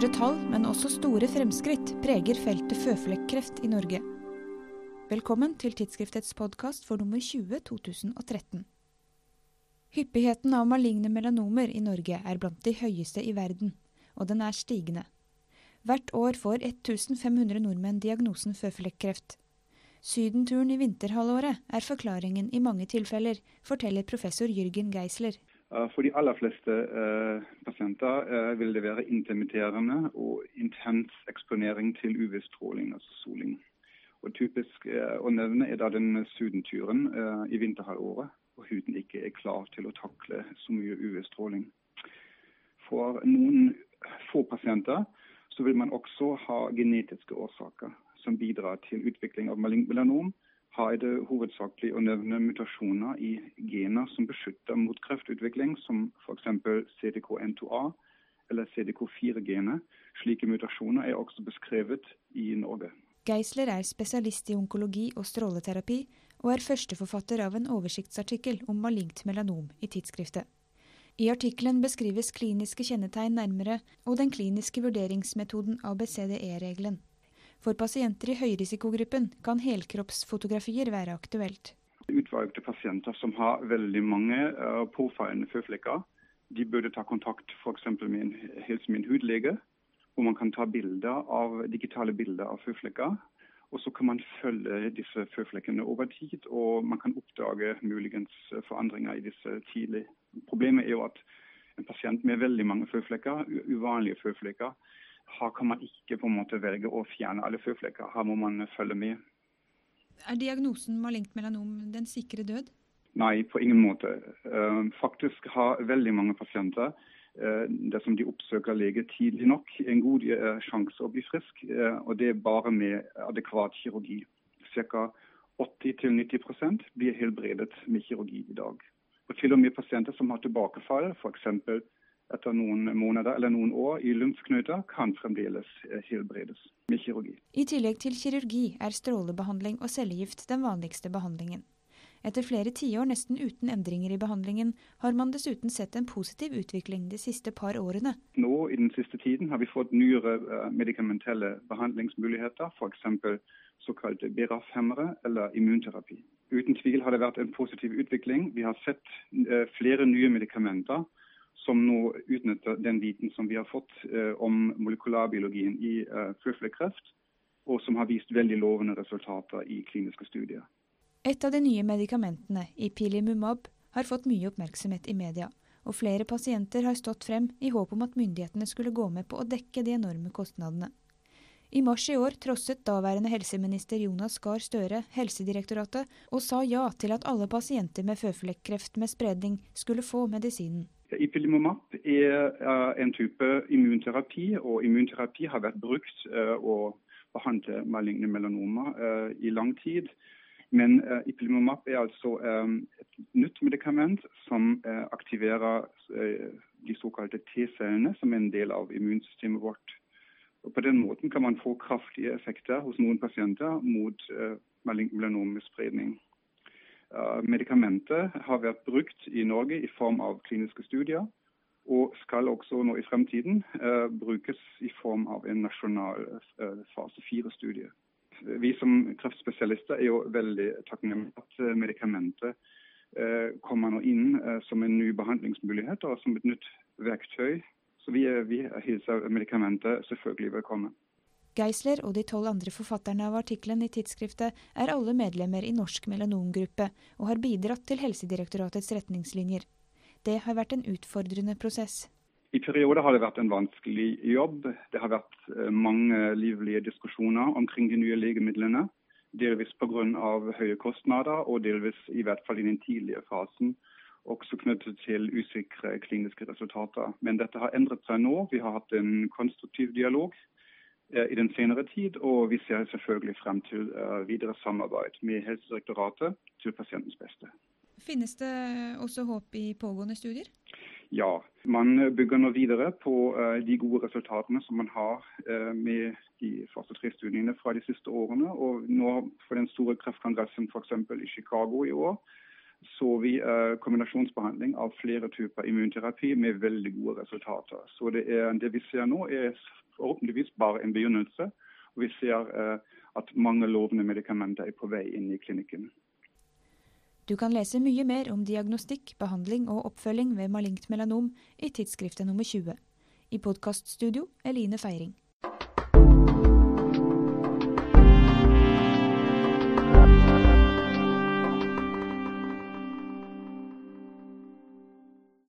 Dystre tall, men også store fremskritt preger feltet føflekkreft i Norge. Velkommen til tidsskriftets podkast for nummer 20 2013. Hyppigheten av maligne melanomer i Norge er blant de høyeste i verden, og den er stigende. Hvert år får 1500 nordmenn diagnosen føflekkreft. Sydenturen i vinterhalvåret er forklaringen i mange tilfeller, forteller professor Jørgen Geisler. Eh, for de aller fleste eh, pasienter eh, vil det være intermitterende og intens eksponering til UV-stråling, altså soling. Og Typisk å nevne er da den sydenturen i vinterhalvåret, hvor huden ikke er klar til å takle så mye UV-stråling. For noen få pasienter så vil man også ha genetiske årsaker som bidrar til utvikling av melanom har det hovedsakelig å nevne mutasjoner i gener som beskytter mot kreftutvikling, som f.eks. CDK-N2A eller CDK4-genet. Slike mutasjoner er også beskrevet i Norge. Geisler er spesialist i onkologi og stråleterapi, og er førsteforfatter av en oversiktsartikkel om malignt melanom i tidsskriftet. I artikkelen beskrives kliniske kjennetegn nærmere og den kliniske vurderingsmetoden ABCDE-regelen. For pasienter i høyrisikogruppen kan helkroppsfotografier være aktuelt. Utvalgte pasienter som har veldig mange uh, påfallende føflekker, de burde ta kontakt f.eks. med en helse min hudlege, hvor man kan ta bilder av, digitale bilder av føflekker. Og så kan man følge disse føflekkene over tid, og man kan oppdage muligens forandringer i disse tidlig. Problemet er jo at en pasient med veldig mange føflekker, uvanlige føflekker, her kan man ikke på en måte velge å fjerne alle føflekker. Her må man følge med. Er diagnosen malignt melanom den sikre død? Nei, på ingen måte. Eh, faktisk har veldig mange pasienter eh, dersom de oppsøker lege tidlig nok, en god eh, sjanse å bli frisk. Og det er bare med adekvat kirurgi. Ca. 80-90% blir helbredet med kirurgi i dag. Og til og med pasienter som har tilbakefall, f.eks etter noen måneder eller noen år i lymfknuter, kan fremdeles eh, helbredes med kirurgi. I tillegg til kirurgi er strålebehandling og cellegift den vanligste behandlingen. Etter flere tiår nesten uten endringer i behandlingen, har man dessuten sett en positiv utvikling de siste par årene. Nå i den siste tiden har vi fått nyere uh, medikamentelle behandlingsmuligheter, f.eks. såkalte BRAF-hemmere eller immunterapi. Uten tvil har det vært en positiv utvikling. Vi har sett uh, flere nye medikamenter som nå utnytter den viten som vi har fått eh, om molekylærbiologien i eh, føflekkreft, og som har vist veldig lovende resultater i kliniske studier. Et av de nye medikamentene, ipilimumab, har fått mye oppmerksomhet i media, og flere pasienter har stått frem i håp om at myndighetene skulle gå med på å dekke de enorme kostnadene. I mars i år trosset daværende helseminister Jonas Gahr Støre Helsedirektoratet og sa ja til at alle pasienter med føflekkreft med spredning skulle få medisinen. Ipilimumab er en type immunterapi, og immunterapi har vært brukt eh, å behandle maligne melanomer eh, i lang tid. Men uh, ipilimumab er altså et nytt medikament som aktiverer de såkalte T-cellene, som er en del av immunsystemet vårt. Og På den måten kan man få kraftige effekter hos noen pasienter mot malignende melanomespredning. Eh, medikamentet har vært brukt i Norge i form av kliniske studier, og skal også nå i fremtiden uh, brukes i form av en nasjonal uh, fase fire-studie. Vi som kreftspesialister er jo veldig takknemlige at medikamentet kommer nå inn som en ny behandlingsmulighet og som et nytt verktøy. Så vi, vi hilser medikamentet selvfølgelig velkommen. Geisler og de tolv andre forfatterne av artikkelen i tidsskriftet er alle medlemmer i Norsk melanomgruppe og har bidratt til Helsedirektoratets retningslinjer. Det har vært en utfordrende prosess. I perioder har det vært en vanskelig jobb. Det har vært eh, mange livlige diskusjoner omkring de nye legemidlene. Delvis pga. høye kostnader, og delvis i hvert fall i den tidlige fasen også knyttet til usikre kliniske resultater. Men dette har endret seg nå. Vi har hatt en konstruktiv dialog i den senere tid, og vi ser selvfølgelig frem til eh, videre samarbeid med Helsedirektoratet til pasientens beste. Finnes det også håp i pågående studier? Ja, man bygger nå videre på uh, de gode resultatene som man har med de fase tre-studiene fra de siste årene. Og nå for den store kreftkongressen f.eks. i Chicago i år så vi uh, kombinasjonsbehandling av flere typer immunterapi med veldig gode resultater. Så det, er, det vi ser nå, er forhåpentligvis bare en begynnelse. Og vi ser uh, at mange lovende medikamenter er på vei inn i klinikken. Du kan lese mye mer om diagnostikk, behandling og oppfølging ved malignt melanom i tidsskriftet nummer 20. I podkaststudio Eline Feiring.